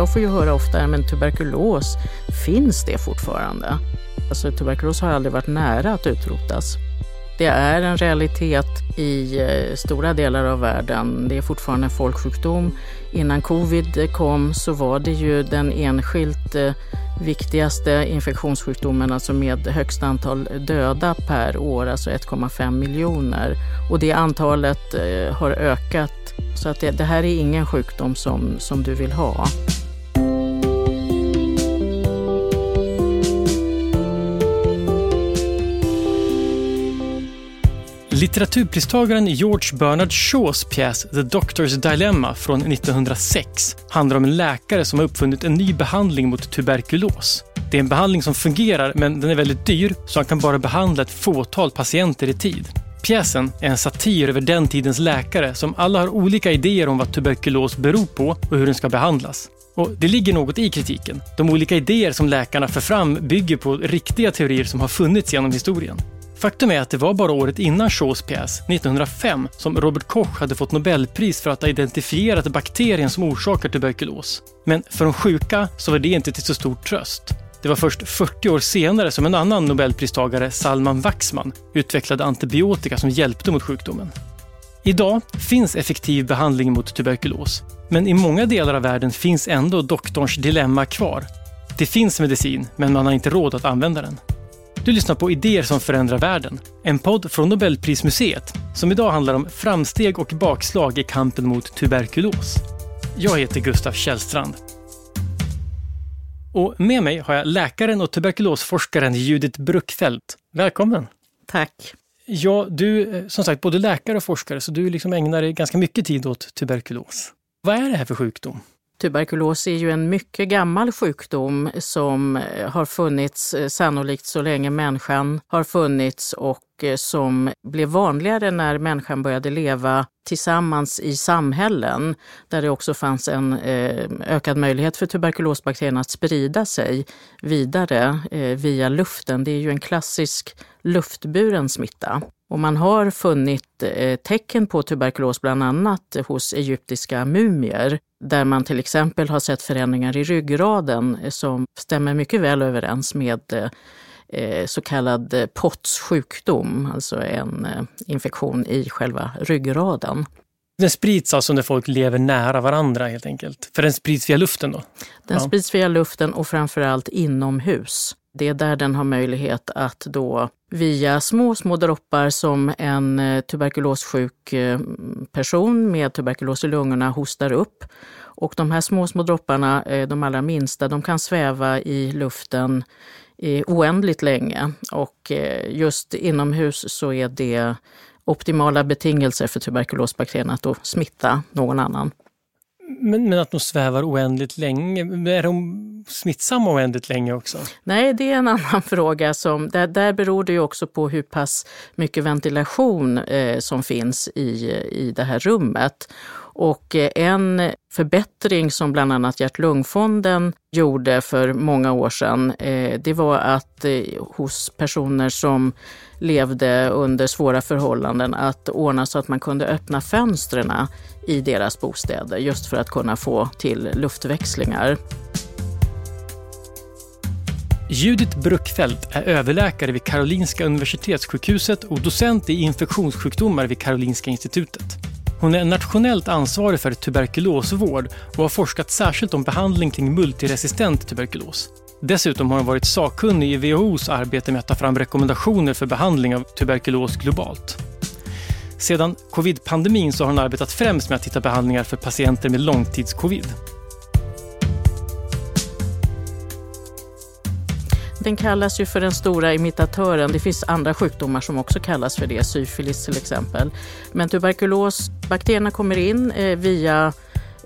jag får ju höra ofta, men tuberkulos, finns det fortfarande? Alltså tuberkulos har aldrig varit nära att utrotas. Det är en realitet i eh, stora delar av världen. Det är fortfarande en folksjukdom. Innan covid kom så var det ju den enskilt eh, viktigaste infektionssjukdomen, alltså med högst antal döda per år, alltså 1,5 miljoner. Och det antalet eh, har ökat. Så att det, det här är ingen sjukdom som, som du vill ha. Litteraturpristagaren George Bernard Shaws pjäs The Doctor's Dilemma från 1906 handlar om en läkare som har uppfunnit en ny behandling mot tuberkulos. Det är en behandling som fungerar, men den är väldigt dyr, så han kan bara behandla ett fåtal patienter i tid. Pjäsen är en satir över den tidens läkare som alla har olika idéer om vad tuberkulos beror på och hur den ska behandlas. Och det ligger något i kritiken. De olika idéer som läkarna för fram bygger på riktiga teorier som har funnits genom historien. Faktum är att det var bara året innan Shaws pjäs, 1905, som Robert Koch hade fått Nobelpris för att ha identifierat bakterien som orsakar tuberkulos. Men för de sjuka så var det inte till så stor tröst. Det var först 40 år senare som en annan Nobelpristagare, Salman Waxman, utvecklade antibiotika som hjälpte mot sjukdomen. Idag finns effektiv behandling mot tuberkulos, men i många delar av världen finns ändå doktorns dilemma kvar. Det finns medicin, men man har inte råd att använda den. Du lyssnar på Idéer som förändrar världen, en podd från Nobelprismuseet som idag handlar om framsteg och bakslag i kampen mot tuberkulos. Jag heter Gustaf Källstrand. Och med mig har jag läkaren och tuberkulosforskaren Judith Bruckfeldt. Välkommen! Tack! Ja, du är som sagt både läkare och forskare, så du liksom ägnar dig ganska mycket tid åt tuberkulos. Vad är det här för sjukdom? Tuberkulos är ju en mycket gammal sjukdom som eh, har funnits eh, sannolikt så länge människan har funnits och Eh, som blev vanligare när människan började leva tillsammans i samhällen där det också fanns en eh, ökad möjlighet för tuberkulosbakterien att sprida sig vidare eh, via luften. Det är ju en klassisk luftburen smitta. Och man har funnit tecken på tuberkulos bland annat hos egyptiska mumier där man till exempel har sett förändringar i ryggraden som stämmer mycket väl överens med så kallad POTS sjukdom, alltså en eh, infektion i själva ryggraden. Den sprids alltså när folk lever nära varandra helt enkelt? För den sprids via luften då? Den ja. sprids via luften och framförallt inomhus. Det är där den har möjlighet att då via små, små droppar som en eh, tuberkulossjuk eh, person med tuberkulos i lungorna hostar upp. Och de här små, små dropparna, eh, de allra minsta, de kan sväva i luften oändligt länge. Och just inomhus så är det optimala betingelser för tuberkulosbakterien att då smitta någon annan. Men, men, att de svävar oändligt länge, är de smittsamma oändligt länge också? Nej, det är en annan fråga. Som, där, där beror det ju också på hur pass mycket ventilation eh, som finns i, i det här rummet. Och eh, en förbättring som bland annat Hjärt-Lungfonden gjorde för många år sedan, eh, det var att eh, hos personer som levde under svåra förhållanden att ordna så att man kunde öppna fönstren i deras bostäder just för att kunna få till luftväxlingar. Judith Bruckfeldt är överläkare vid Karolinska Universitetssjukhuset och docent i infektionssjukdomar vid Karolinska institutet. Hon är nationellt ansvarig för tuberkulosvård och har forskat särskilt om behandling kring multiresistent tuberkulos. Dessutom har hon varit sakkunnig i WHOs arbete med att ta fram rekommendationer för behandling av tuberkulos globalt. Sedan covid-pandemin så har hon arbetat främst med att hitta behandlingar för patienter med långtidscovid. Den kallas ju för den stora imitatören. Det finns andra sjukdomar som också kallas för det, syfilis till exempel. Men tuberkulos... Bakterierna kommer in eh, via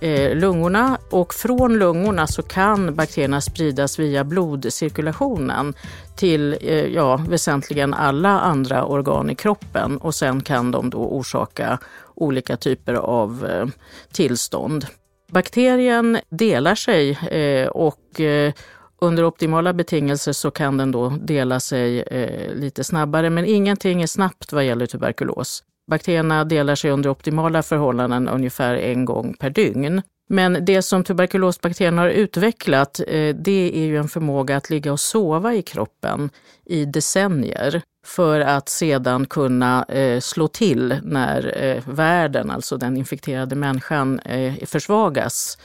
eh, lungorna och från lungorna så kan bakterierna spridas via blodcirkulationen till eh, ja, väsentligen alla andra organ i kroppen och sen kan de då orsaka olika typer av eh, tillstånd. Bakterien delar sig eh, och eh, under optimala betingelser så kan den då dela sig eh, lite snabbare, men ingenting är snabbt vad gäller tuberkulos. Bakterierna delar sig under optimala förhållanden ungefär en gång per dygn. Men det som tuberkulosbakterien har utvecklat, eh, det är ju en förmåga att ligga och sova i kroppen i decennier för att sedan kunna eh, slå till när eh, världen, alltså den infekterade människan, försvagas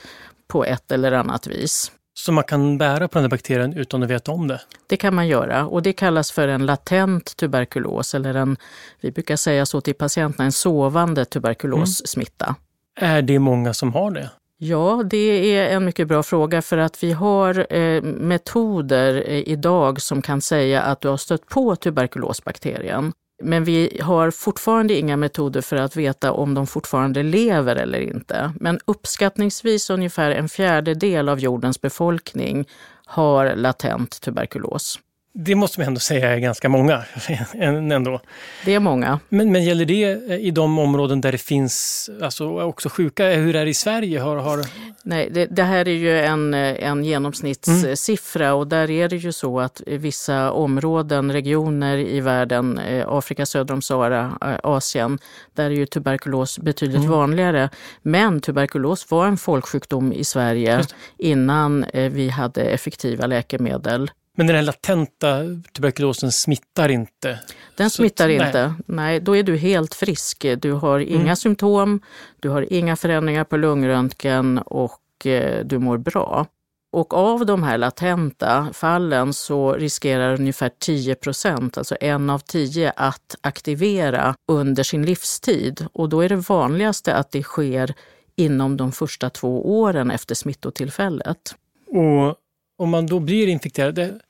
på ett eller annat vis. Så man kan bära på den här bakterien utan att veta om det? Det kan man göra och det kallas för en latent tuberkulos eller en, vi brukar säga så till patienterna, en sovande tuberkulossmitta. Mm. Är det många som har det? Ja, det är en mycket bra fråga för att vi har eh, metoder eh, idag som kan säga att du har stött på tuberkulosbakterien. Men vi har fortfarande inga metoder för att veta om de fortfarande lever eller inte. Men uppskattningsvis ungefär en fjärdedel av jordens befolkning har latent tuberkulos. Det måste man ändå säga är ganska många. ändå. Det är många. Men, men gäller det i de områden där det finns alltså, också sjuka? Hur är det i Sverige? Har, har... Nej, det, det, här är ju en, en genomsnittssiffra mm. och där är det ju så att vissa områden, regioner i världen, eh, Afrika söder om Sahara, eh, Asien, där är ju tuberkulos betydligt mm. vanligare. Men tuberkulos var en folksjukdom i Sverige innan eh, vi hade effektiva läkemedel. Men den här latenta tuberkulosen smittar inte? Den smittar att, inte. Nej. nej. då är du helt frisk. Du har inga mm. symptom, du har inga förändringar på lungröntgen och eh, du mår bra. Och av de här latenta fallen så riskerar ungefär 10 procent, alltså en av tio, att aktivera under sin livstid. Och då är det vanligaste att det sker inom de första två åren efter smittotillfället. Och om man då blir infekterad,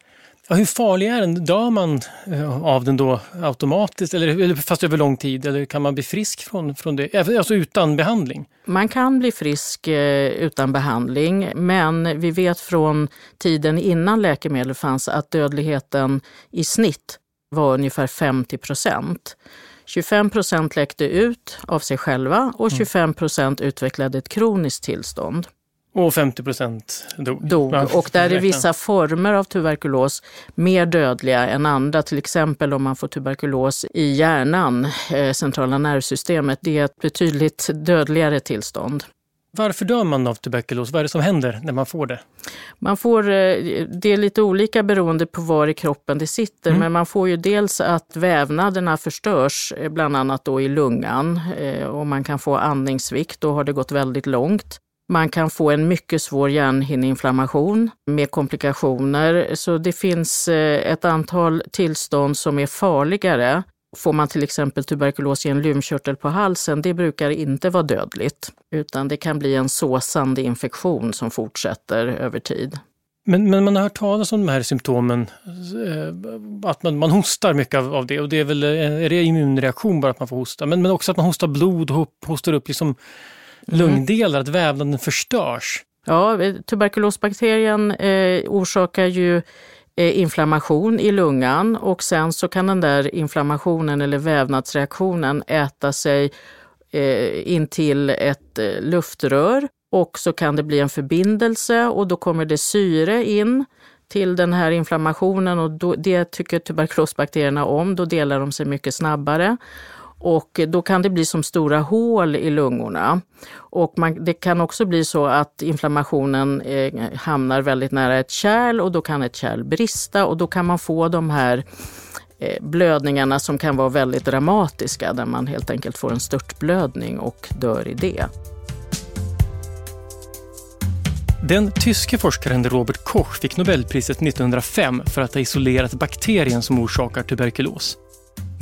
Ja, hur farlig är den? Dör man eh, av den då automatiskt eller fast över lång tid eller kan man bli frisk från, från det? Alltså utan behandling? Man kan bli frisk eh, utan behandling men vi vet från tiden innan läkemedel fanns att dödligheten i snitt var ungefär 50 procent. 25 procent läckte ut av sig själva och 25 mm. procent utvecklade ett kroniskt tillstånd. Och 50 procent dog. dog. Och där är vissa former av tuberkulos mer dödliga än andra. Till exempel om man får tuberkulos i hjärnan, eh, centrala nervsystemet. Det är ett betydligt dödligare tillstånd. Varför dör man av tuberkulos? Vad är det som händer när man får det? Man får, eh, det är lite olika beroende på var i kroppen det sitter, mm. men man får ju dels att vävnaderna förstörs, eh, bland annat då i lungan, och man kan få andningssvikt, då har det gått väldigt långt. Man kan få en mycket svår hjärnhinneinflammation med komplikationer. Så det finns eh, ett antal tillstånd som är farligare. Får man till exempel tuberkulos i en lymfkörtel på halsen, det brukar inte vara dödligt, utan det kan bli en såsande infektion som fortsätter över tid. Men, men man har hört talas om de här symptomen, eh, att man, man hostar mycket av, av, det och det är väl eh, är det immunreaktion bara att man får hosta, men, men också att man hostar blod och hostar upp liksom lungdelar, att vävnaden förstörs. Ja, tuberkulosbakterien eh, orsakar ju eh, inflammation i lungan och sen så kan den där inflammationen eller vävnadsreaktionen äta sig eh, in till ett eh, luftrör och så kan det bli en förbindelse och då kommer det syre in till den här inflammationen och då, det tycker tuberkulosbakterierna om. Då delar de sig mycket snabbare och då kan det bli som stora hål i lungorna. Och man, det kan också bli så att inflammationen eh, hamnar väldigt nära ett kärl och då kan ett kärl brista och då kan man få de här eh, blödningarna som kan vara väldigt dramatiska där man helt enkelt får en störtblödning och dör i det. Den tyske forskaren Robert Koch fick Nobelpriset 1905 för att ha isolerat bakterien som orsakar tuberkulos.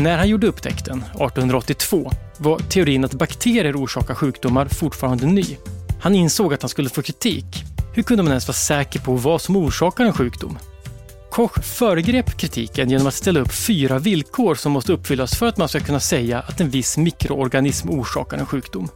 När han gjorde upptäckten, 1882, var teorin att bakterier orsakar sjukdomar fortfarande ny. Han insåg att han skulle få kritik. Hur kunde man ens vara säker på vad som orsakar en sjukdom? Koch föregrep kritiken genom att ställa upp fyra villkor som måste uppfyllas för att man ska kunna säga att en viss mikroorganism orsakar en sjukdom.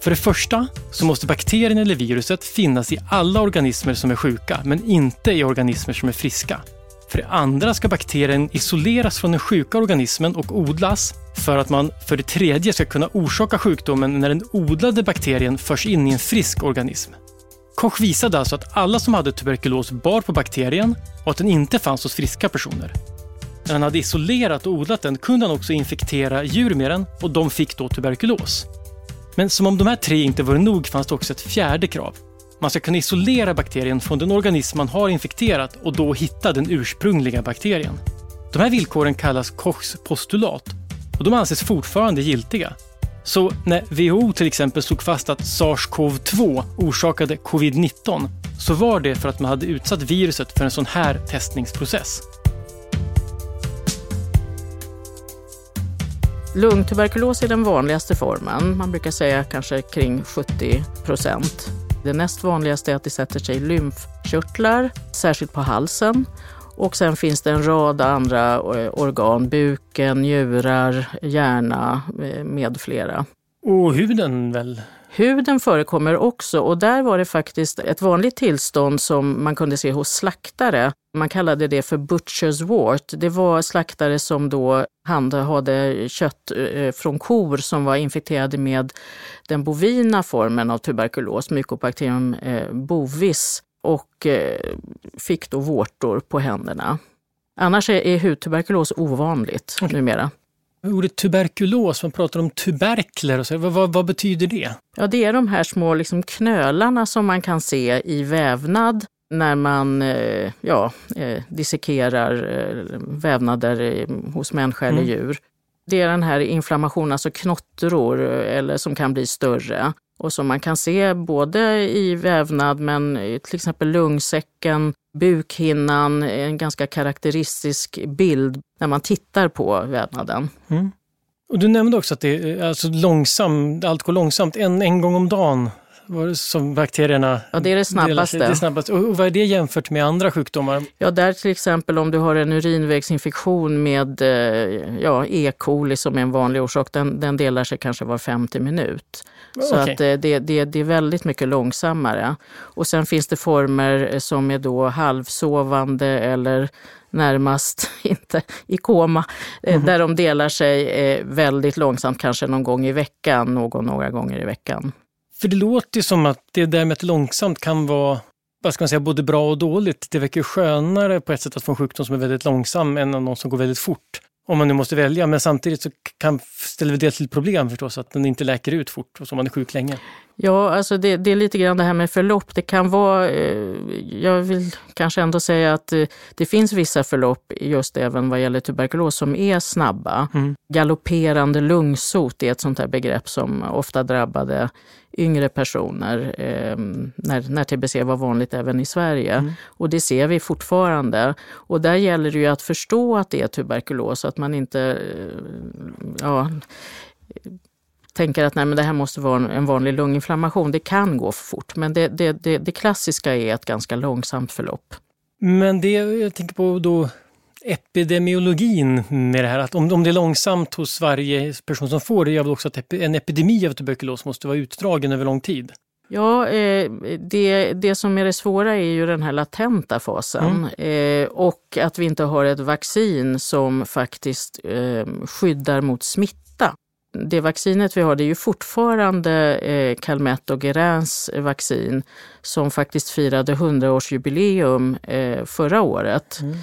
För det första så måste bakterien eller viruset finnas i alla organismer som är sjuka, men inte i organismer som är friska. För det andra ska bakterien isoleras från den sjuka organismen och odlas för att man för det tredje ska kunna orsaka sjukdomen när den odlade bakterien förs in i en frisk organism. Koch visade alltså att alla som hade tuberkulos bar på bakterien och att den inte fanns hos friska personer. När han hade isolerat och odlat den kunde han också infektera djur med den och de fick då tuberkulos. Men som om de här tre inte vore nog fanns det också ett fjärde krav. Man ska kunna isolera bakterien från den organism man har infekterat och då hitta den ursprungliga bakterien. De här villkoren kallas Kochs postulat och de anses fortfarande giltiga. Så när WHO till exempel slog fast att SARS-CoV-2 orsakade covid-19 så var det för att man hade utsatt viruset för en sån här testningsprocess. Lungtuberkulos är den vanligaste formen. Man brukar säga kanske kring 70 procent. Det näst vanligaste är att det sätter sig i lymfkörtlar, särskilt på halsen. Och sen finns det en rad andra eh, organ, buken, njurar, hjärna eh, med flera. Och huden väl? Huden förekommer också och där var det faktiskt ett vanligt tillstånd som man kunde se hos slaktare. Man kallade det för butcher's wart. Det var slaktare som då handhade kött eh, från kor som var infekterade med den bovina formen av tuberkulos, Mycobacterium eh, bovis, och eh, fick då vårtor på händerna. Annars är hudtuberkulos ovanligt numera. Ordet tuberkulos, man pratar om tuberkler, och så. Vad, vad, vad, betyder det? Ja, det är de här små liksom knölarna som man kan se i vävnad när man eh, ja, eh, dissekerar eh, vävnader hos människa mm. eller djur. Det är den här inflammationen, alltså knottror, eller som kan bli större och som man kan se både i vävnad men till exempel lungsäcken, bukhinnan, en ganska karaktäristisk bild när man tittar på vävnaden. Mm. Och du nämnde också att det är alltså långsam, allt går långsamt, en, en gång om dagen som bakterierna Ja, det är det snabbaste. Det snabbaste. Och vad är det jämfört med andra sjukdomar? Ja, där till exempel om du har en urinvägsinfektion med eh, ja, E. coli som är en vanlig orsak, den, den delar sig kanske var femte minut. Så okay. att eh, det, det, det är väldigt mycket långsammare. Och sen finns det former som är då halvsovande eller närmast inte i koma, mm. där de delar sig väldigt långsamt, kanske någon gång i veckan, någon några gånger i veckan. För det låter ju som att det där med att långsamt kan vara vad ska man säga, både bra och dåligt. Det verkar skönare på ett sätt att få en sjukdom som är väldigt långsam än någon som går väldigt fort. Om man nu måste välja, men samtidigt så kan, ställer det till problem förstås, att den inte läker ut fort och så man är sjuk länge. Ja, alltså det, det, är lite grann det här med förlopp. Det kan vara, eh, jag vill kanske ändå säga att eh, det finns vissa förlopp, just även vad gäller tuberkulos, som är snabba. Mm. Galopperande lungsot är ett sånt här begrepp som ofta drabbade yngre personer eh, när, när TBC var vanligt även i Sverige. Mm. Och det ser vi fortfarande. Och där gäller det ju att förstå att det är tuberkulos, att man inte eh, ja, tänker att nej, men det här måste vara en vanlig lunginflammation. Det kan gå för fort, men det, det, det, det klassiska är ett ganska långsamt förlopp. Men det jag tänker på då epidemiologin med det här, att om, om det är långsamt hos varje person som får det, gör väl också att en epidemi av tuberkulos måste vara utdragen över lång tid? Ja, eh, det, det som är det svåra är ju den här latenta fasen mm. eh, och att vi inte har ett vaccin som faktiskt eh, skyddar mot smitta. Det vaccinet vi har det är ju fortfarande eh, Calmette och Guerins vaccin som faktiskt firade 100-årsjubileum eh, förra året. Mm.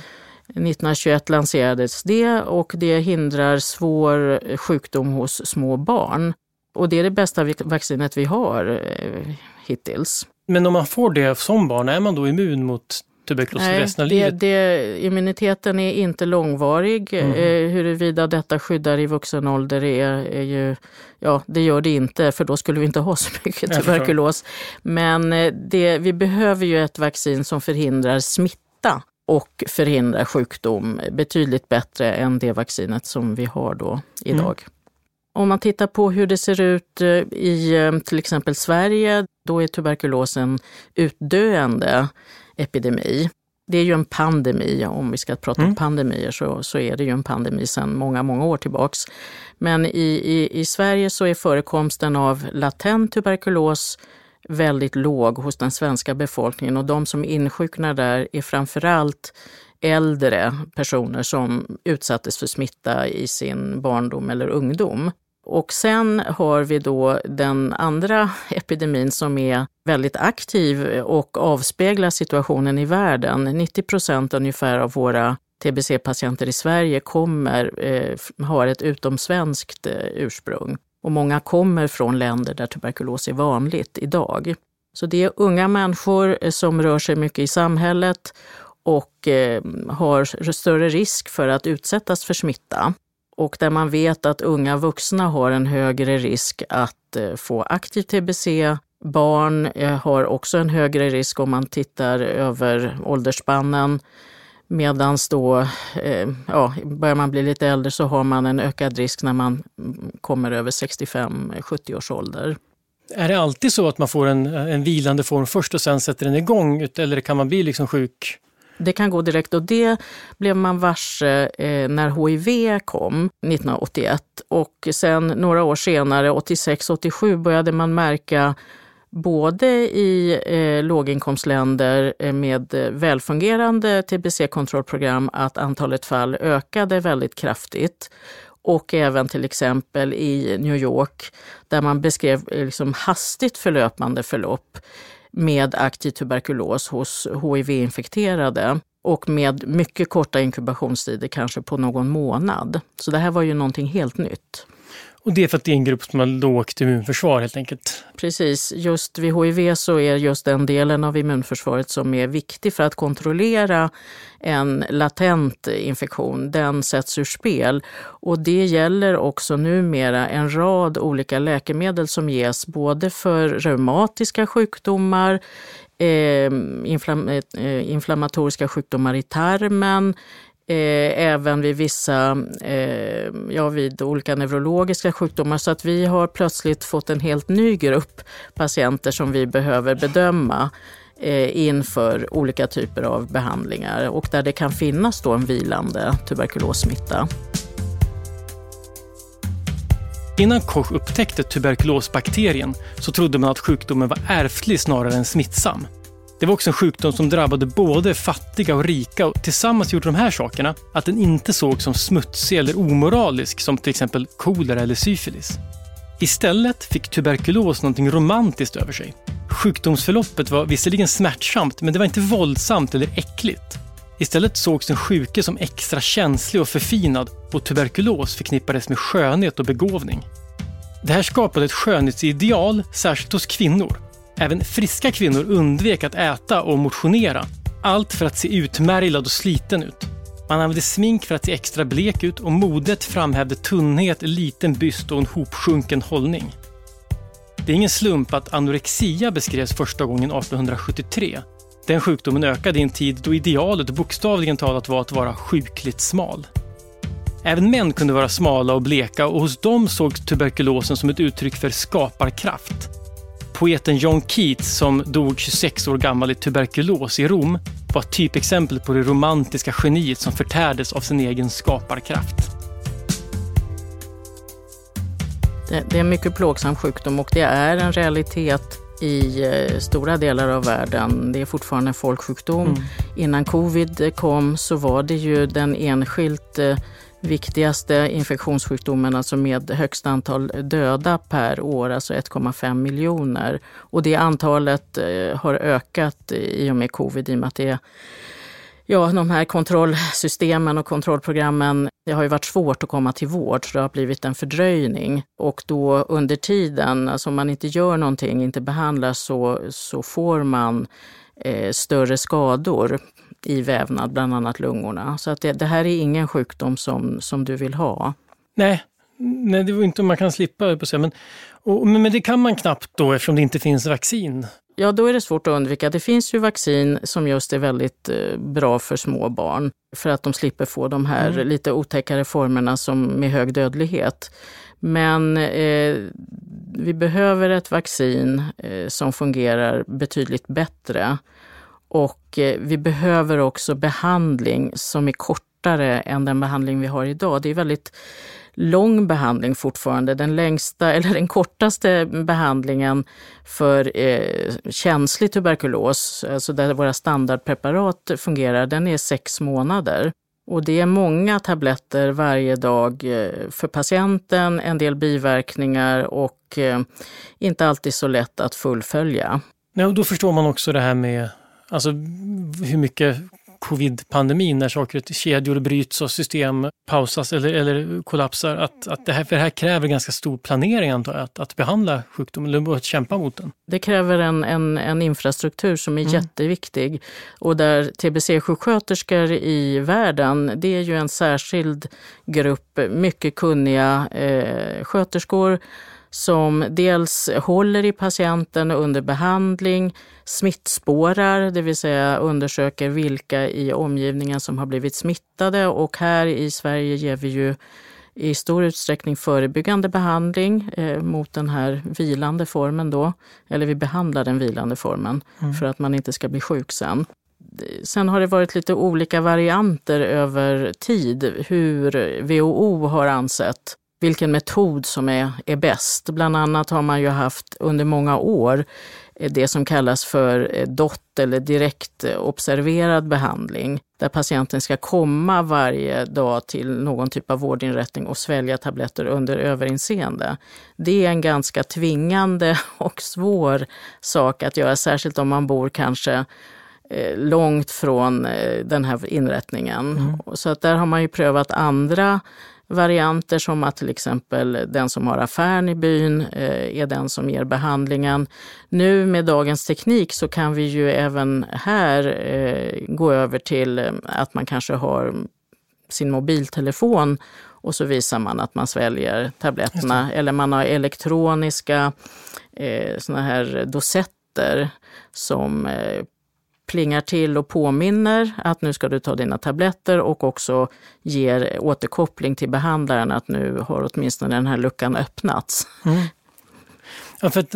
1921 lanserades det och det hindrar svår sjukdom hos små barn. Och det är det bästa vaccinet vi har eh, hittills. Men om man får det som barn, är man då immun mot tuberkulos Nej, resten av det, livet? Det, immuniteten är inte långvarig. Mm. Eh, huruvida detta skyddar i vuxen ålder är, är ju, ja det gör det inte för då skulle vi inte ha så mycket tuberkulos. Men eh, det, vi behöver ju ett vaccin som förhindrar smitta och förhindrar sjukdom betydligt bättre än det vaccinet som vi har då idag. Mm. Om man tittar på hur det ser ut eh, i eh, till exempel Sverige, då är tuberkulosen utdöende epidemi. Det är ju en pandemi, om vi ska prata mm. om pandemier så, så är det ju en pandemi sedan många, många år tillbaks. Men i, i, i Sverige så är förekomsten av latent tuberkulos väldigt låg hos den svenska befolkningen och de som insjuknar där är framförallt äldre personer som utsattes för smitta i sin barndom eller ungdom. Och sen har vi då den andra epidemin som är väldigt aktiv och avspeglar situationen i världen. 90 procent ungefär av våra TBC-patienter i Sverige kommer, eh, har ett utomsvenskt eh, ursprung. Och många kommer från länder där tuberkulos är vanligt idag. Så det är unga människor eh, som rör sig mycket i samhället och eh, har större risk för att utsättas för smitta. Och där man vet att unga vuxna har en högre risk att eh, få aktiv tbc. Barn eh, har också en högre risk om man tittar över åldersspannen. Medan då, eh, ja, börjar man bli lite äldre så har man en ökad risk när man kommer över 65-70 års ålder. Är det alltid så att man får en, en vilande form först och sen sätter den igång? Eller kan man bli liksom sjuk det kan gå direkt. Och det blev man varse eh, när HIV kom 1981 och sen några år senare, 86-87, började man märka både i eh, låginkomstländer eh, med välfungerande tbc-kontrollprogram att antalet fall ökade väldigt kraftigt. Och även till exempel i New York där man beskrev eh, liksom hastigt förlöpande förlopp med aktiv tuberkulos hos HIV-infekterade och med mycket korta inkubationstider, kanske på någon månad. Så det här var ju någonting helt nytt. Och det är för att det är en grupp som har lågt immunförsvar helt enkelt? Precis. Just vid HIV så är just den delen av immunförsvaret som är viktig för att kontrollera en latent infektion, den sätts ur spel. Och det gäller också numera en rad olika läkemedel som ges både för reumatiska sjukdomar, eh, inflam eh, inflammatoriska sjukdomar i tarmen, Eh, även vid vissa, eh, ja vid olika neurologiska sjukdomar. Så att vi har plötsligt fått en helt ny grupp patienter som vi behöver bedöma eh, inför olika typer av behandlingar och där det kan finnas då en vilande tuberkulossmitta. Innan Koch upptäckte tuberkulosbakterien så trodde man att sjukdomen var ärftlig snarare än smittsam. Det var också en sjukdom som drabbade både fattiga och rika och tillsammans gjorde de här sakerna att den inte sågs som smutsig eller omoralisk som till exempel kolera eller syfilis. Istället fick tuberkulos någonting romantiskt över sig. Sjukdomsförloppet var visserligen smärtsamt, men det var inte våldsamt eller äckligt. Istället sågs den sjuke som extra känslig och förfinad och tuberkulos förknippades med skönhet och begåvning. Det här skapade ett skönhetsideal, särskilt hos kvinnor, Även friska kvinnor undvek att äta och motionera. Allt för att se utmärglad och sliten ut. Man använde smink för att se extra blek ut och modet framhävde tunnhet, liten byst och en hopsjunken hållning. Det är ingen slump att anorexia beskrevs första gången 1873. Den sjukdomen ökade i en tid då idealet bokstavligen talat var att vara sjukligt smal. Även män kunde vara smala och bleka och hos dem sågs tuberkulosen som ett uttryck för skaparkraft. Poeten John Keats som dog 26 år gammal i tuberkulos i Rom var typexempel på det romantiska geniet som förtärdes av sin egen skaparkraft. Det, det är en mycket plågsam sjukdom och det är en realitet i eh, stora delar av världen. Det är fortfarande en folksjukdom. Mm. Innan covid kom så var det ju den enskilt eh, viktigaste infektionssjukdomen, alltså med högst antal döda per år, alltså 1,5 miljoner. Och det antalet eh, har ökat i och med covid i och med att det Ja, de här kontrollsystemen och kontrollprogrammen, det har ju varit svårt att komma till vård, så det har blivit en fördröjning. Och då under tiden, alltså om man inte gör någonting, inte behandlar, så, så får man eh, större skador i vävnad, bland annat lungorna. Så att det, det, här är ingen sjukdom som, som du vill ha. Nej, nej det var inte om man kan slippa, på sig. Men, och, men det kan man knappt då eftersom det inte finns vaccin. Ja, då är det svårt att undvika. Det finns ju vaccin som just är väldigt eh, bra för små barn för att de slipper få de här mm. lite otäckare formerna som med hög dödlighet. Men eh, vi behöver ett vaccin eh, som fungerar betydligt bättre och eh, vi behöver också behandling som är kortare än den behandling vi har idag. Det är väldigt lång behandling fortfarande. Den längsta eller den kortaste behandlingen för eh, känslig tuberkulos, alltså där våra standardpreparat fungerar, den är sex månader. Och det är många tabletter varje dag eh, för patienten, en del biverkningar och eh, inte alltid så lätt att fullfölja. Ja, och då förstår man också det här med Alltså hur mycket covid-pandemin när saker och kedjor bryts och system pausas eller, eller kollapsar. Att, att det, här, för det här kräver ganska stor planering antar jag, att, att behandla sjukdomen eller att kämpa mot den. Det kräver en, en, en infrastruktur som är mm. jätteviktig och där TBC-sjuksköterskor i världen, det är ju en särskild grupp mycket kunniga eh, sköterskor som dels håller i patienten under behandling, smittspårar, det vill säga undersöker vilka i omgivningen som har blivit smittade och här i Sverige ger vi ju i stor utsträckning förebyggande behandling eh, mot den här vilande formen då. Eller vi behandlar den vilande formen mm. för att man inte ska bli sjuk sen. Sen har det varit lite olika varianter över tid hur WHO har ansett vilken metod som är, är bäst. Bland annat har man ju haft under många år eh, det som kallas för eh, DOT eller direkt eh, observerad behandling där patienten ska komma varje dag till någon typ av vårdinrättning och svälja tabletter under överinseende. Det är en ganska tvingande och svår sak att göra, särskilt om man bor kanske långt från den här inrättningen. Mm. Så att där har man ju prövat andra varianter som att till exempel den som har affären i byn eh, är den som ger behandlingen. Nu med dagens teknik så kan vi ju även här eh, gå över till eh, att man kanske har sin mobiltelefon och så visar man att man sväljer tabletterna. Eller man har elektroniska eh, såna här dosetter som eh, plingar till och påminner att nu ska du ta dina tabletter och också ger återkoppling till behandlaren att nu har åtminstone den här luckan öppnats. Mm. Ja, för att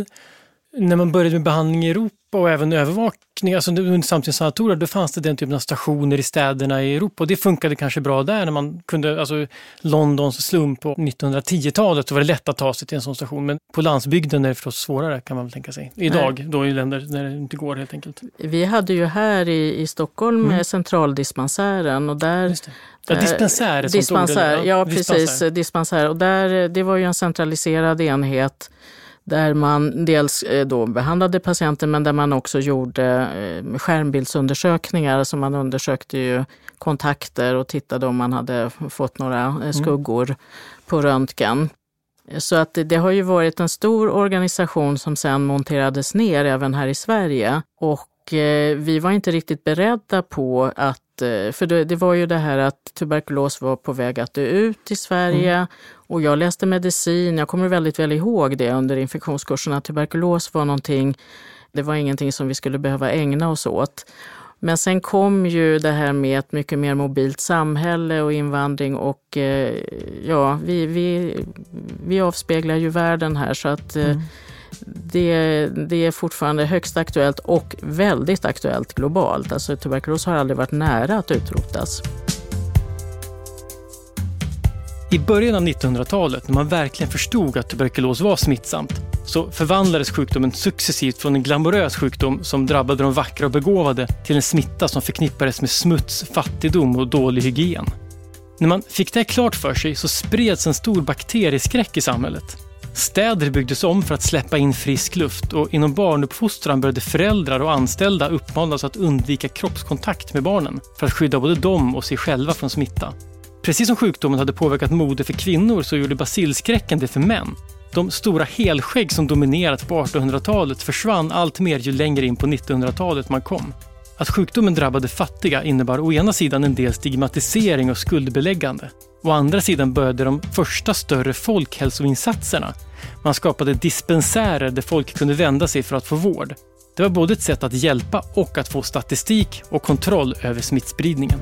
när man började med behandling i Europa och även övervakning, alltså under samtidssanatorer, då fanns det den typen av stationer i städerna i Europa och det funkade kanske bra där när man kunde, alltså Londons slump på 1910-talet så var det lätt att ta sig till en sån station men på landsbygden är det förstås svårare kan man väl tänka sig. Idag, Nej. då i länder där det inte går helt enkelt. Vi hade ju här i, i Stockholm mm. centraldispensären och där Ja, dispensär, dispensär, ja, precis, dispensär. dispensär. Och där, det var ju en centraliserad enhet där man dels eh, då behandlade patienter men där man också gjorde eh, skärmbildsundersökningar. Så man undersökte ju kontakter och tittade om man hade fått några eh, mm. skuggor mm. på röntgen. Så att det, det, har ju varit en stor organisation som sen monterades ner även här i Sverige. Och eh, vi var inte riktigt beredda på att för det, det, var ju det här att tuberkulos var på väg att dö ut i Sverige mm. Och jag läste medicin, jag kommer väldigt väl ihåg det under infektionskurserna. Tuberkulos var någonting, det var ingenting som vi skulle behöva ägna oss åt. Men sen kom ju det här med ett mycket mer mobilt samhälle och invandring och eh, ja, vi, vi, vi avspeglar ju världen här så att eh, mm det, det är fortfarande högst aktuellt och väldigt aktuellt globalt. Alltså tuberkulos har aldrig varit nära att utrotas. I början av 1900-talet, när man verkligen förstod att tuberkulos var smittsamt, så förvandlades sjukdomen successivt från en glamorös sjukdom som drabbade de vackra och begåvade till en smitta som förknippades med smuts, fattigdom och dålig hygien. När man fick det klart för sig så spreds en stor bakterieskräck i samhället. Städer byggdes om för att släppa in frisk luft och inom barnuppfostran började föräldrar och anställda uppmanas att undvika kroppskontakt med barnen för att skydda både dem och sig själva från smitta. Precis som sjukdomen hade påverkat mode för kvinnor så gjorde basilskräcken det för män. De stora helskägg som dominerat på 1800-talet försvann allt mer ju längre in på 1900-talet man kom. Att sjukdomen drabbade fattiga innebar å ena sidan en del stigmatisering och skuldbeläggande. Å andra sidan började de första större folkhälsoinsatserna. Man skapade dispensärer där folk kunde vända sig för att få vård. Det var både ett sätt att hjälpa och att få statistik och kontroll över smittspridningen.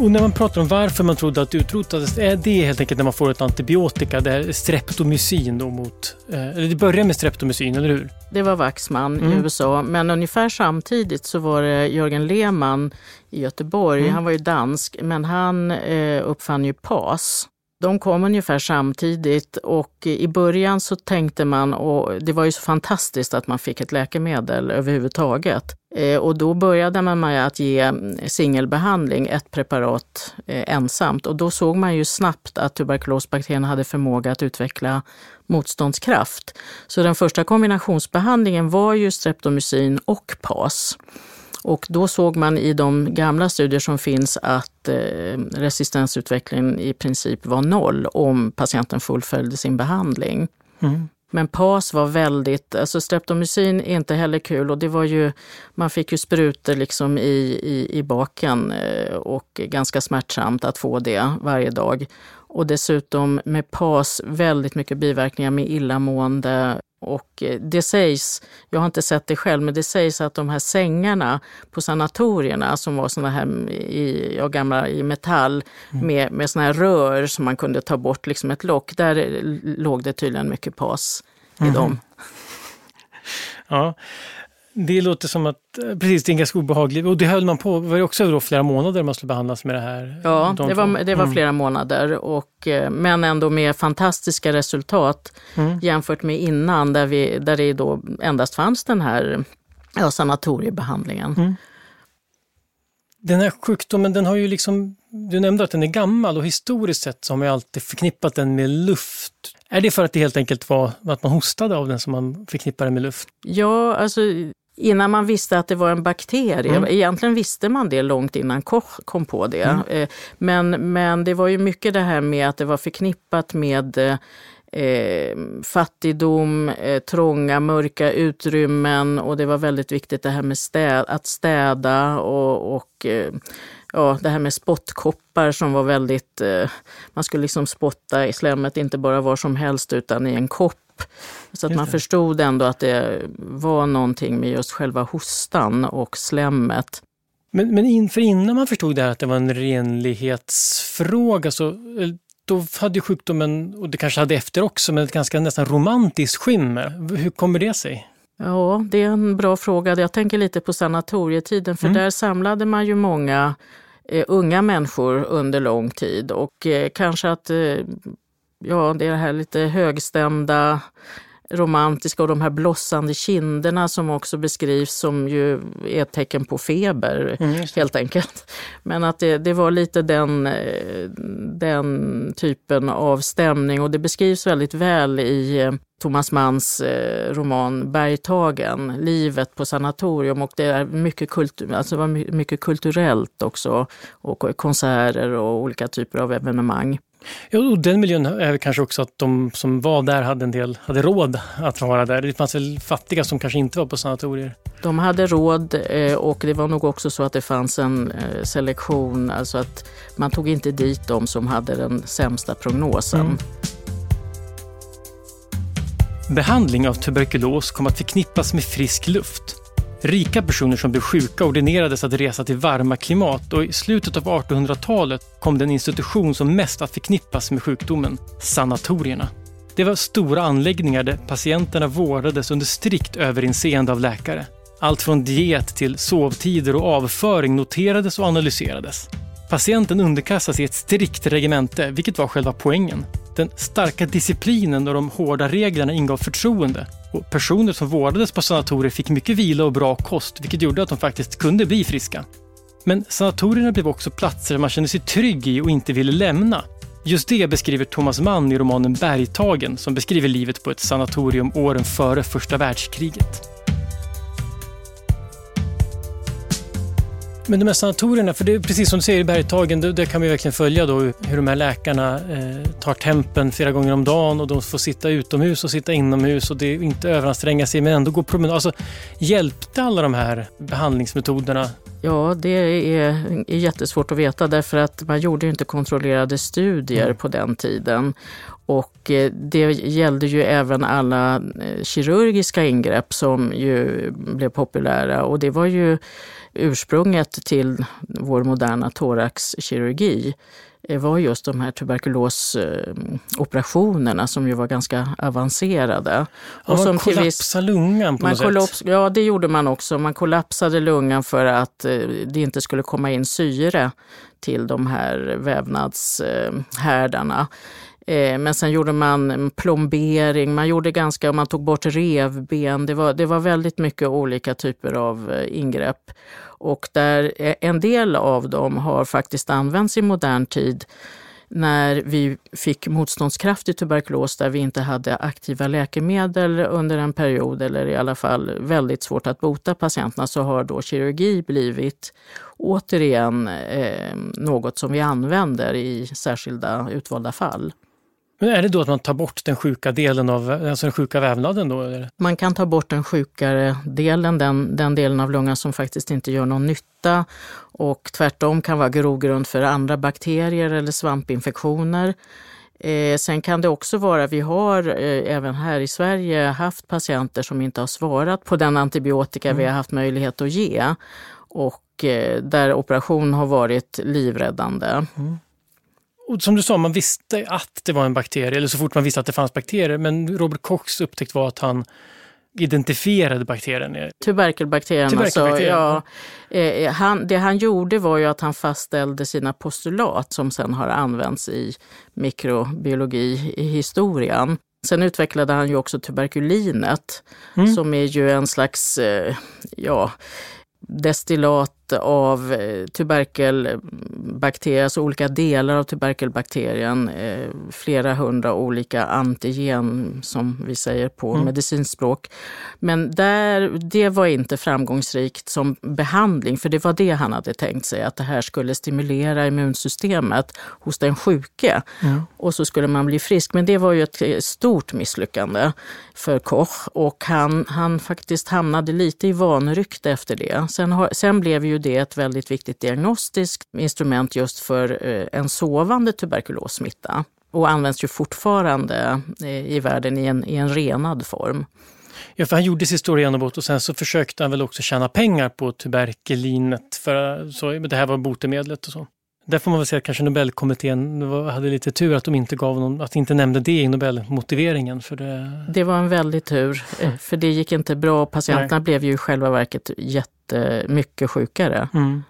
Och när man pratar om varför man trodde att det utrotades, är det helt enkelt när man får ett antibiotika, det är streptomycin då mot, eh, eller det börjar med streptomycin, eller hur? Det var Waxman mm. i USA, men ungefär samtidigt så var det Jörgen Lehmann i Göteborg, mm. han var ju dansk, men han eh, uppfann ju PAS. De kom ungefär samtidigt och i början så tänkte man, och det var ju så fantastiskt att man fick ett läkemedel överhuvudtaget. Eh, och då började man med att ge mm, singelbehandling, ett preparat eh, ensamt. Och då såg man ju snabbt att tuberkulosbakterien hade förmåga att utveckla motståndskraft. Så den första kombinationsbehandlingen var ju streptomycin och PAS. Och då såg man i de gamla studier som finns att eh, resistensutvecklingen i princip var noll om patienten fullföljde sin behandling. Mm. Men PAS var väldigt, alltså streptomycin är inte heller kul och det var ju, man fick ju sprutor liksom i, i, i baken eh, och ganska smärtsamt att få det varje dag. Och dessutom med PAS väldigt mycket biverkningar med illamående, och eh, det sägs, jag har inte sett det själv, men det sägs att de här sängarna på sanatorierna som var såna här i, ja, gamla i metall mm. med, med såna här rör som man kunde ta bort liksom ett lock, där låg det tydligen mycket pas i mm. dem. Ja, det låter som att, eh, precis, det är ganska obehagligt. Och det höll man på, var det också då flera månader man skulle behandlas med det här? Ja, de det var, det var mm. flera månader. Och, eh, men ändå med fantastiska resultat mm. jämfört med innan där, vi, där det då endast fanns den här ja, sanatoriebehandlingen. Mm. Den här sjukdomen, den har ju liksom, du nämnde att den är gammal och historiskt sett så har man ju alltid förknippat den med luft. Är det för att det helt enkelt var att man hostade av den som man förknippar den med luft? Ja, alltså innan man visste att det var en bakterie. Mm. Egentligen visste man det långt innan Koch kom på det. Mm. Eh, men, men det var ju mycket det här med att det var förknippat med eh, fattigdom, eh, trånga, mörka utrymmen och det var väldigt viktigt det här med städ, att städa och, och eh, ja, det här med spottkoppar som var väldigt... Eh, man skulle liksom spotta i slemmet inte bara var som helst utan i en kopp. Så att man förstod ändå att det var någonting med just själva hostan och slemmet. Men, men inför innan man förstod det här att det var en renlighetsfråga så då hade sjukdomen, och det kanske hade efter också, men ett ganska nästan romantiskt skimmer. Hur kommer det sig? Ja, det är en bra fråga. Jag tänker lite på sanatorietiden, för mm. där samlade man ju många eh, unga människor under lång tid och eh, kanske att eh, ja, det är det här lite högstämda romantiska och de här blossande kinderna som också beskrivs som ju är ett tecken på feber mm, helt enkelt. Men att det, det, var lite den, den typen av stämning och det beskrivs väldigt väl i eh, Thomas Manns eh, roman Bergtagen, livet på sanatorium och det är mycket, kultur, alltså var mycket kulturellt också och konserter och olika typer av evenemang. Ja, och den miljön är kanske också att de som var där hade en del hade råd att vara där. Det fanns väl fattiga som kanske inte var på sanatorier? De hade råd eh, och det var nog också så att det fanns en eh, selektion, alltså att man tog inte dit de som hade den sämsta prognosen. Mm. Behandling av tuberkulos kom att förknippas med frisk luft. Rika personer som blev sjuka ordinerades att resa till varma klimat och i slutet av 1800-talet kom den institution som mest att förknippas med sjukdomen, sanatorierna. Det var stora anläggningar där patienterna vårdades under strikt överinseende av läkare. Allt från diet till sovtider och avföring noterades och analyserades. Patienten underkastas i ett strikt regemente, vilket var själva poängen. Den starka disciplinen och de hårda reglerna ingav förtroende och personer som vårdades på sanatorier fick mycket vila och bra kost, vilket gjorde att de faktiskt kunde bli friska. Men sanatorierna blev också platser man kände sig trygg i och inte ville lämna. Just det beskriver Thomas Mann i romanen Bergtagen som beskriver livet på ett sanatorium åren före första världskriget. Men de här sanatorierna, för det är precis som du säger i Bergtagen, där kan vi verkligen följa då hur de här läkarna eh, tar tempen flera gånger om dagen och de får sitta utomhus och sitta inomhus och det är inte överanstränga sig men ändå gå promenad. Alltså, hjälpte alla de här behandlingsmetoderna? Ja, det är, jättesvårt att veta därför att man gjorde inte kontrollerade studier mm. på den tiden. Och eh, det gällde ju även alla eh, kirurgiska ingrepp som ju blev populära och det var ju ursprunget till vår moderna thoraxkirurgi var just de här tuberkulosoperationerna som ju var ganska avancerade. Ja, man kollapsade lungan på man något sätt? Ja, det gjorde man också. Man kollapsade lungan för att eh, det inte skulle komma in syre till de här vävnadshärdarna. Eh, men sen gjorde man plombering, man gjorde ganska, man tog bort revben. Det var, det var väldigt mycket olika typer av eh, ingrepp. Och där eh, en del av dem har faktiskt använts i modern tid när vi fick motståndskraftig tuberkulos där vi inte hade aktiva läkemedel under en period eller i alla fall väldigt svårt att bota patienterna så har då kirurgi blivit återigen eh, något som vi använder i särskilda utvalda fall. Men är det då att man tar bort den sjuka delen av alltså den sjuka vävnaden? Då, Man kan ta bort den sjukare delen, den, den delen av lungan som faktiskt inte gör någon nytta och tvärtom kan vara grogrund för andra bakterier eller svampinfektioner. Eh, sen kan det också vara, vi har eh, även här i Sverige haft patienter som inte har svarat på den antibiotika mm. vi har haft möjlighet att ge och eh, där operation har varit livräddande. Mm. Och som du sa, man visste att det var en bakterie, eller så fort man visste att det fanns bakterier. Men Robert Kochs upptäckt var att han identifierade bakterien. Tuberkelbakterien. Tuberkelbakterien. Alltså, ja, eh, han, det han gjorde var ju att han fastställde sina postulat som sen har använts i mikrobiologi i historien. Sen utvecklade han ju också tuberkulinet mm. som är ju en slags, eh, ja, destillat av eh, tuberkelbakterier, alltså olika delar av tuberkelbakterien, eh, flera hundra olika antigen som vi säger på mm. medicinspråk. Men där, det var inte framgångsrikt som behandling, för det var det han hade tänkt sig, att det här skulle stimulera immunsystemet hos den sjuke mm. och så skulle man bli frisk. Men det var ju ett eh, stort misslyckande för Koch och han, han faktiskt hamnade lite i vanrykte efter det. Sen, har, sen blev ju det ett väldigt viktigt diagnostiskt instrument just för eh, en sovande tuberkulossmitta och används ju fortfarande eh, i världen i en, i en renad form. Ja, för han gjorde sitt stora genombrott och sen så försökte han väl också tjäna pengar på tuberkulinet, för så, det här var botemedlet och så. Där får man väl säga att kanske Nobelkommittén hade lite tur att de inte gav någon, att inte nämnde det i Nobelmotiveringen. För det... det var en väldig tur, eh, för det gick inte bra. Patienterna Nej. blev ju i själva verket jättemycket sjukare. Mm.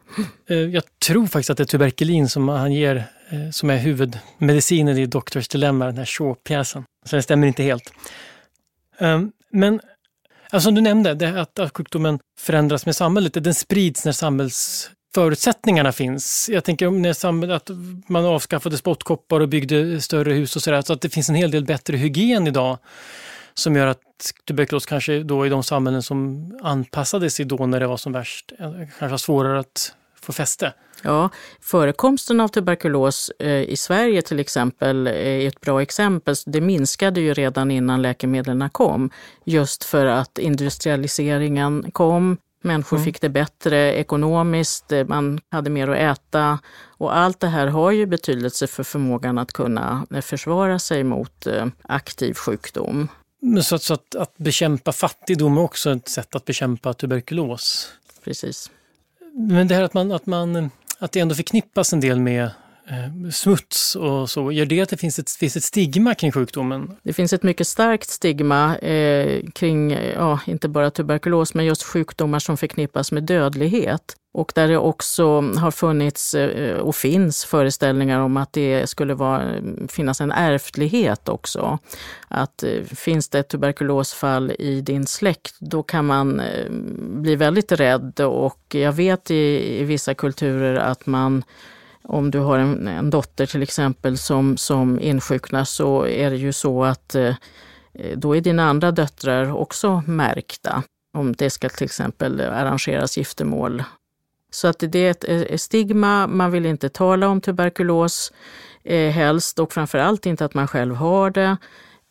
Eh, jag tror faktiskt att det är tuberkulin som han ger eh, som är huvudmedicinen i Doctors Dilemma, den här Shaw-pjäsen. Så det stämmer inte helt. Ehm, men alltså, som du nämnde, det att sjukdomen förändras med samhället, den sprids när samhälls förutsättningarna finns. Jag tänker om att man avskaffade spottkoppar och byggde större hus och sådär, så att det finns en hel del bättre hygien idag som gör att tuberkulos kanske då i de samhällen som anpassade sig då när det var som värst eh, kanske har svårare att få fäste. Ja, förekomsten av tuberkulos eh, i Sverige till exempel är ett bra exempel. Det minskade ju redan innan läkemedlen kom, just för att industrialiseringen kom, Människor mm. fick det bättre ekonomiskt, eh, man hade mer att äta och allt det här har ju betydelse för förmågan att kunna eh, försvara sig mot eh, aktiv sjukdom. Så, så att, att bekämpa fattigdom är också ett sätt att bekämpa tuberkulos? Precis. Men det här att, man, att, man, att det ändå förknippas en del med Eh, smuts och så, gör det att det finns ett, finns ett stigma kring sjukdomen? Det finns ett mycket starkt stigma eh, kring, ja, inte bara tuberkulos, men just sjukdomar som förknippas med dödlighet. Och där det också har funnits eh, och finns föreställningar om att det skulle vara, finnas en ärftlighet också. Att eh, finns det ett tuberkulosfall i din släkt, då kan man eh, bli väldigt rädd och jag vet i, i vissa kulturer att man om du har en, en, dotter till exempel som, som insjuknar så är det ju så att eh, då är dina andra döttrar också märkta. Om det ska till exempel arrangeras giftermål. Så att det är ett, ett stigma, man vill inte tala om tuberkulos eh, helst och framförallt inte att man själv har det.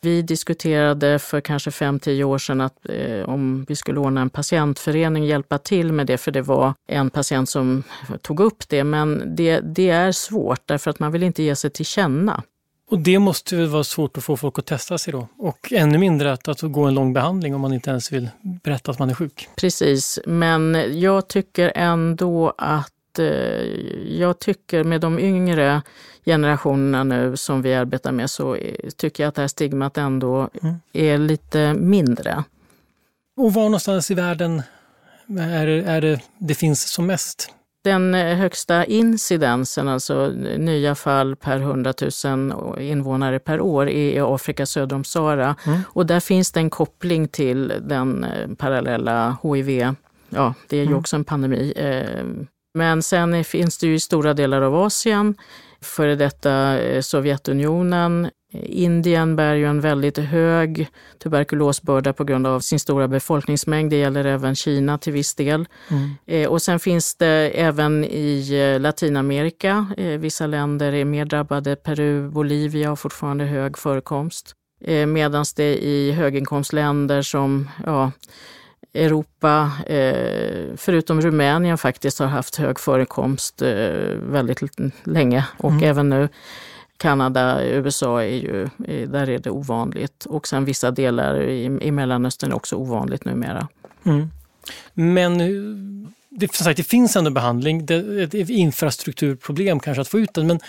Vi diskuterade för kanske 5-10 år sedan att eh, om vi skulle ordna en patientförening, hjälpa till med det, för det var en patient som tog upp det. Men det, det är svårt därför att man vill inte ge sig till känna. Och det måste väl vara svårt att få folk att testa sig då? Och ännu mindre att, att gå en lång behandling om man inte ens vill berätta att man är sjuk. Precis, men jag tycker ändå att eh, jag tycker med de yngre generationerna nu som vi arbetar med så tycker jag att det här stigmat ändå mm. är lite mindre. Och var någonstans i världen är, är det, det finns som mest? Den högsta incidensen, alltså nya fall per 100 000 invånare per år, är i Afrika söder om Sahara. Mm. Och där finns det en koppling till den eh, parallella HIV. Ja, det är ju mm. också en pandemi. Eh, men sen finns det ju i stora delar av Asien, före detta eh, Sovjetunionen, Indien bär ju en väldigt hög tuberkulosbörda på grund av sin stora befolkningsmängd. Det gäller även Kina till viss del. Mm. Eh, och sen finns det även i eh, Latinamerika, vissa länder är mer drabbade. Peru, Bolivia har fortfarande hög förekomst. Medan det i höginkomstländer som ja, Europa, eh, förutom Rumänien faktiskt har haft hög förekomst eh, väldigt länge och mm. även nu. Kanada, USA är ju, där är det ovanligt. Och sen vissa delar i, i Mellanöstern är också ovanligt numera. Mm. Men det, sagt, det finns ändå behandling. Det är ett infrastrukturproblem kanske att få ut den. Men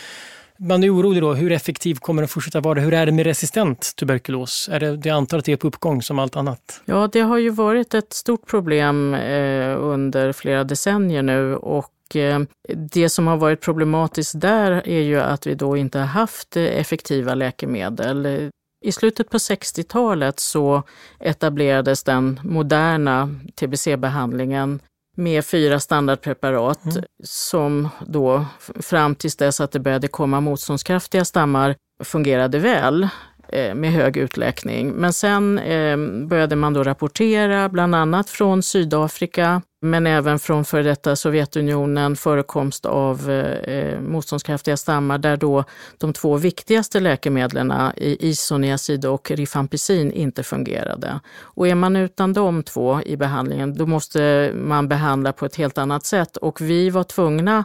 man är orolig då, hur effektiv kommer den fortsätta vara? Hur är det med resistent tuberkulos? Är det, det antar att det är på uppgång som allt annat? Ja, det har ju varit ett stort problem eh, under flera decennier nu och Eh, det som har varit problematiskt där är ju att vi då inte har haft effektiva läkemedel. I slutet på 60-talet så etablerades den moderna tbc-behandlingen med fyra standardpreparat mm. som då fram tills dess att det började komma motståndskraftiga stammar fungerade väl. Eh, med hög utläkning. Men sen eh, började man då rapportera, bland annat från Sydafrika, men även från före detta Sovjetunionen, förekomst av eh, eh motståndskraftiga stammar där då de två viktigaste läkemedlen, isoniazid och rifampicin, inte fungerade. Och är man utan de två i behandlingen, då måste man behandla på ett helt annat sätt. Och vi var tvungna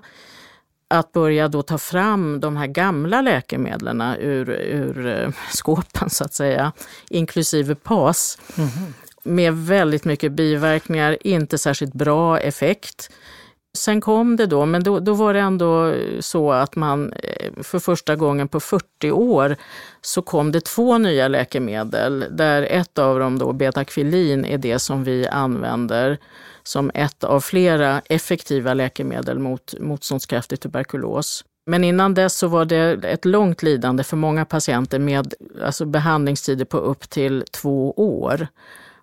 att börja då ta fram de här gamla läkemedlen ur, ur eh, skåpen så att säga, inklusive PAS. Mm. Med väldigt mycket biverkningar, inte särskilt bra effekt. Sen kom det då, men då, då var det ändå så att man eh, för första gången på 40 år så kom det två nya läkemedel där ett av dem då, betakvilin, är det som vi använder som ett av flera effektiva läkemedel mot motståndskraftig tuberkulos. Men innan dess så var det ett långt lidande för många patienter med alltså behandlingstider på upp till två år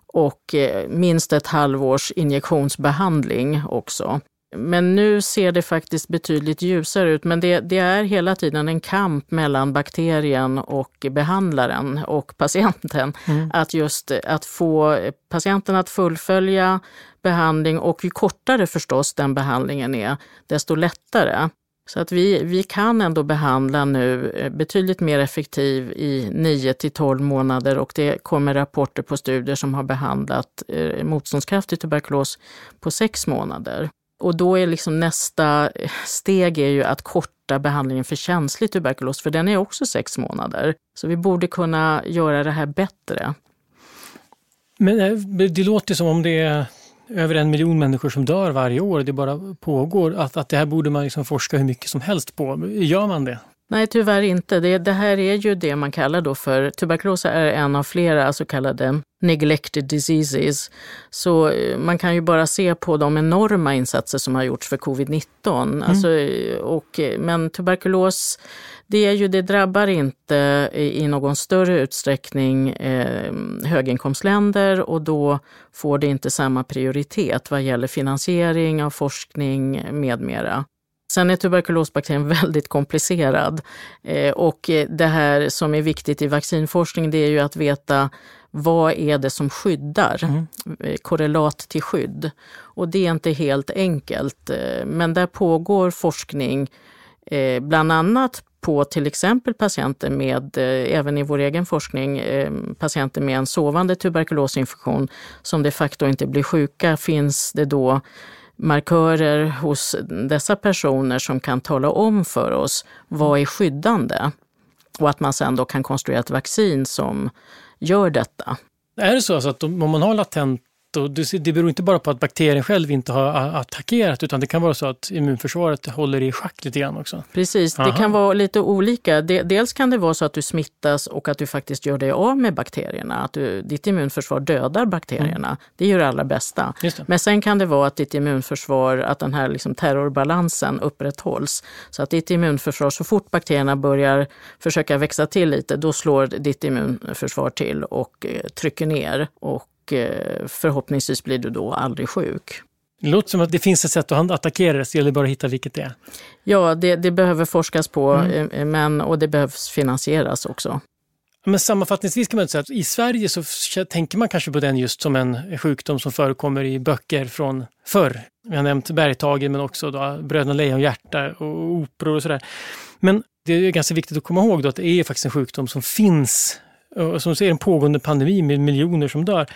och eh, minst ett halvårs injektionsbehandling också. Men nu ser det faktiskt betydligt ljusare ut. Men det, det, är hela tiden en kamp mellan bakterien och behandlaren och patienten. Mm. Att just att få patienten att fullfölja behandling och ju kortare förstås den behandlingen är, desto lättare. Så att vi, vi kan ändå behandla nu eh, betydligt mer effektiv i 9 till 12 månader och det kommer rapporter på studier som har behandlat eh, motståndskraftig tuberkulos på 6 månader. Och då är liksom nästa steg är ju att korta behandlingen för känslig tuberkulos, för den är också sex månader. Så vi borde kunna göra det här bättre. Eh, men det låter som om det är över en miljon människor som dör varje år, det bara pågår, att, att det här borde man liksom forska hur mycket som helst på. Gör man det? Nej, tyvärr inte. Det, det, här är ju det man kallar då för, tuberkulos är en av flera så kallade neglected diseases. Så eh, man kan ju bara se på de enorma insatser som har gjorts för covid-19. Mm. Alltså, och, men tuberkulos det, är ju, det drabbar inte i någon större utsträckning eh, höginkomstländer och då får det inte samma prioritet vad gäller finansiering av forskning med mera. Sen är tuberkulosbakterien väldigt komplicerad eh, och det här som är viktigt i vaccinforskning det är ju att veta vad är det som skyddar? Mm. Eh, korrelat till skydd. Och det är inte helt enkelt. Eh, men där pågår forskning bland annat på till exempel patienter med, även i vår egen forskning, patienter med en sovande tuberkulosinfektion som de facto inte blir sjuka, finns det då markörer hos dessa personer som kan tala om för oss vad är skyddande. Och att man sen då kan konstruera ett vaccin som gör detta. Är det så alltså att om man har latent och det beror inte bara på att bakterien själv inte har attackerat utan det kan vara så att immunförsvaret håller i schack lite grann också. Precis, Aha. det kan vara lite olika. Dels kan det vara så att du smittas och att du faktiskt gör dig av med bakterierna. Att du, ditt immunförsvar dödar bakterierna. Mm. Det är ju det allra bästa. Det. Men sen kan det vara att ditt immunförsvar, att den här liksom terrorbalansen upprätthålls. Så att ditt immunförsvar, så fort bakterierna börjar försöka växa till lite, då slår ditt immunförsvar till och eh, trycker ner. Och förhoppningsvis blir du då aldrig sjuk. Det låter som att det finns ett sätt att attackera det, så gäller bara att hitta vilket det är. Ja, det, det behöver forskas på mm. Eh, men, och det behövs finansieras också. Men sammanfattningsvis kan man säga att i Sverige så tänker man kanske på den just som en sjukdom som förekommer i böcker från förr. Vi har nämnt Bergtagen men också då Bröderna Lejonhjärta och operor och sådär. Men det är ganska viktigt att komma ihåg att det är faktiskt en sjukdom som finns och som ser en pågående pandemi med miljoner som dör.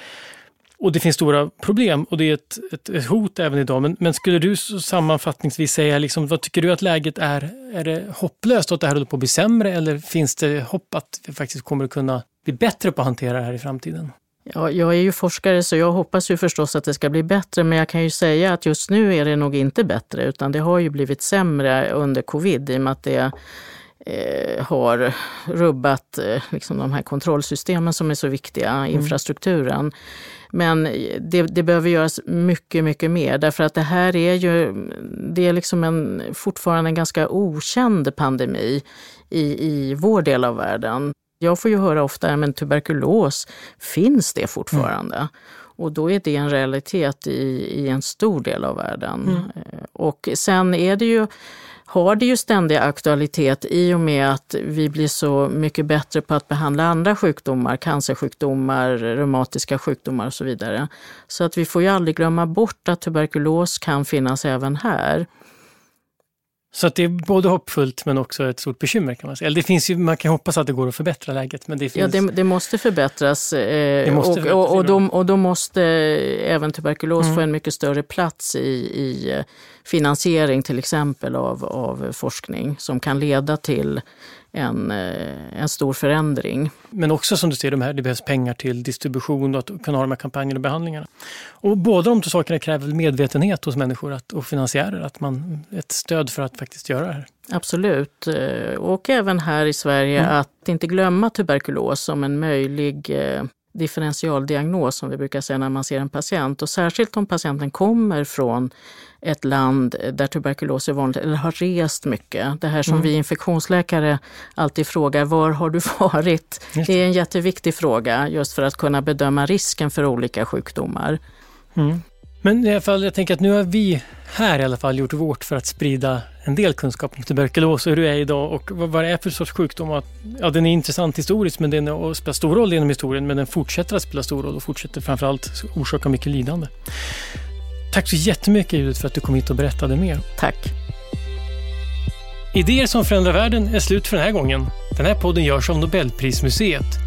Och det finns stora problem och det är ett, ett, ett hot även idag. Men, men, skulle du sammanfattningsvis säga, liksom, vad tycker du att läget är? Är det hopplöst att det här håller på att bli sämre eller finns det hopp att vi faktiskt kommer att kunna bli bättre på att hantera det här i framtiden? Ja, jag är ju forskare så jag hoppas ju förstås att det ska bli bättre men jag kan ju säga att just nu är det nog inte bättre utan det har ju blivit sämre under covid i och med att det eh, har rubbat eh, liksom de här kontrollsystemen som är så viktiga, mm. infrastrukturen. Men det, det, behöver göras mycket, mycket mer därför att det här är ju det är liksom en, fortfarande en ganska okänd pandemi i, i vår del av världen. Jag får ju höra ofta, men tuberkulos, finns det fortfarande? Mm. Och då är det en realitet i, i en stor del av världen. Mm. Eh, och sen är det ju har det ju ständig aktualitet i och med att vi blir så mycket bättre på att behandla andra sjukdomar, cancersjukdomar, reumatiska sjukdomar och så vidare. Så att vi får ju aldrig glömma bort att tuberkulos kan finnas även här. Så att det är både hoppfullt men också ett stort bekymmer kan man säga. Eller det finns ju, man kan hoppas att det går att förbättra läget. Men det finns... Ja, det, det måste förbättras. Eh, det måste och, förbättras och, och, då, och, då, måste även tuberkulos mm. få en mycket större plats i, i eh, finansiering till exempel av, av forskning som kan leda till en, eh, en stor förändring. Men också som du ser, de här, det behövs pengar till distribution och att kunna ha de här kampanjerna och behandlingarna. Och båda de två sakerna kräver medvetenhet hos människor att, och finansiärer, att man, ett stöd för att faktiskt göra det här. Absolut. Eh, och även här i Sverige mm. att inte glömma tuberkulos som en möjlig eh, differentialdiagnos som vi brukar säga när man ser en patient. Och särskilt om patienten kommer från ett land där tuberkulos är vanligt eller har rest mycket. Det här som mm. vi infektionsläkare alltid frågar, var har du varit? Det är en jätteviktig fråga just för att kunna bedöma risken för olika sjukdomar. Mm. Men i alla fall, jag tänker att nu har vi här i alla fall gjort vårt för att sprida en del kunskap om tuberkulos och hur det är idag och vad det är för sorts sjukdom. Ja, den är intressant historiskt men den spelar stor roll genom historien men den fortsätter att spela stor roll och fortsätter framförallt orsaka mycket lidande. Tack så jättemycket Judith för att du kom hit och berättade mer. Tack. Idéer som förändrar världen är slut för den här gången. Den här podden görs av Nobelprismuseet.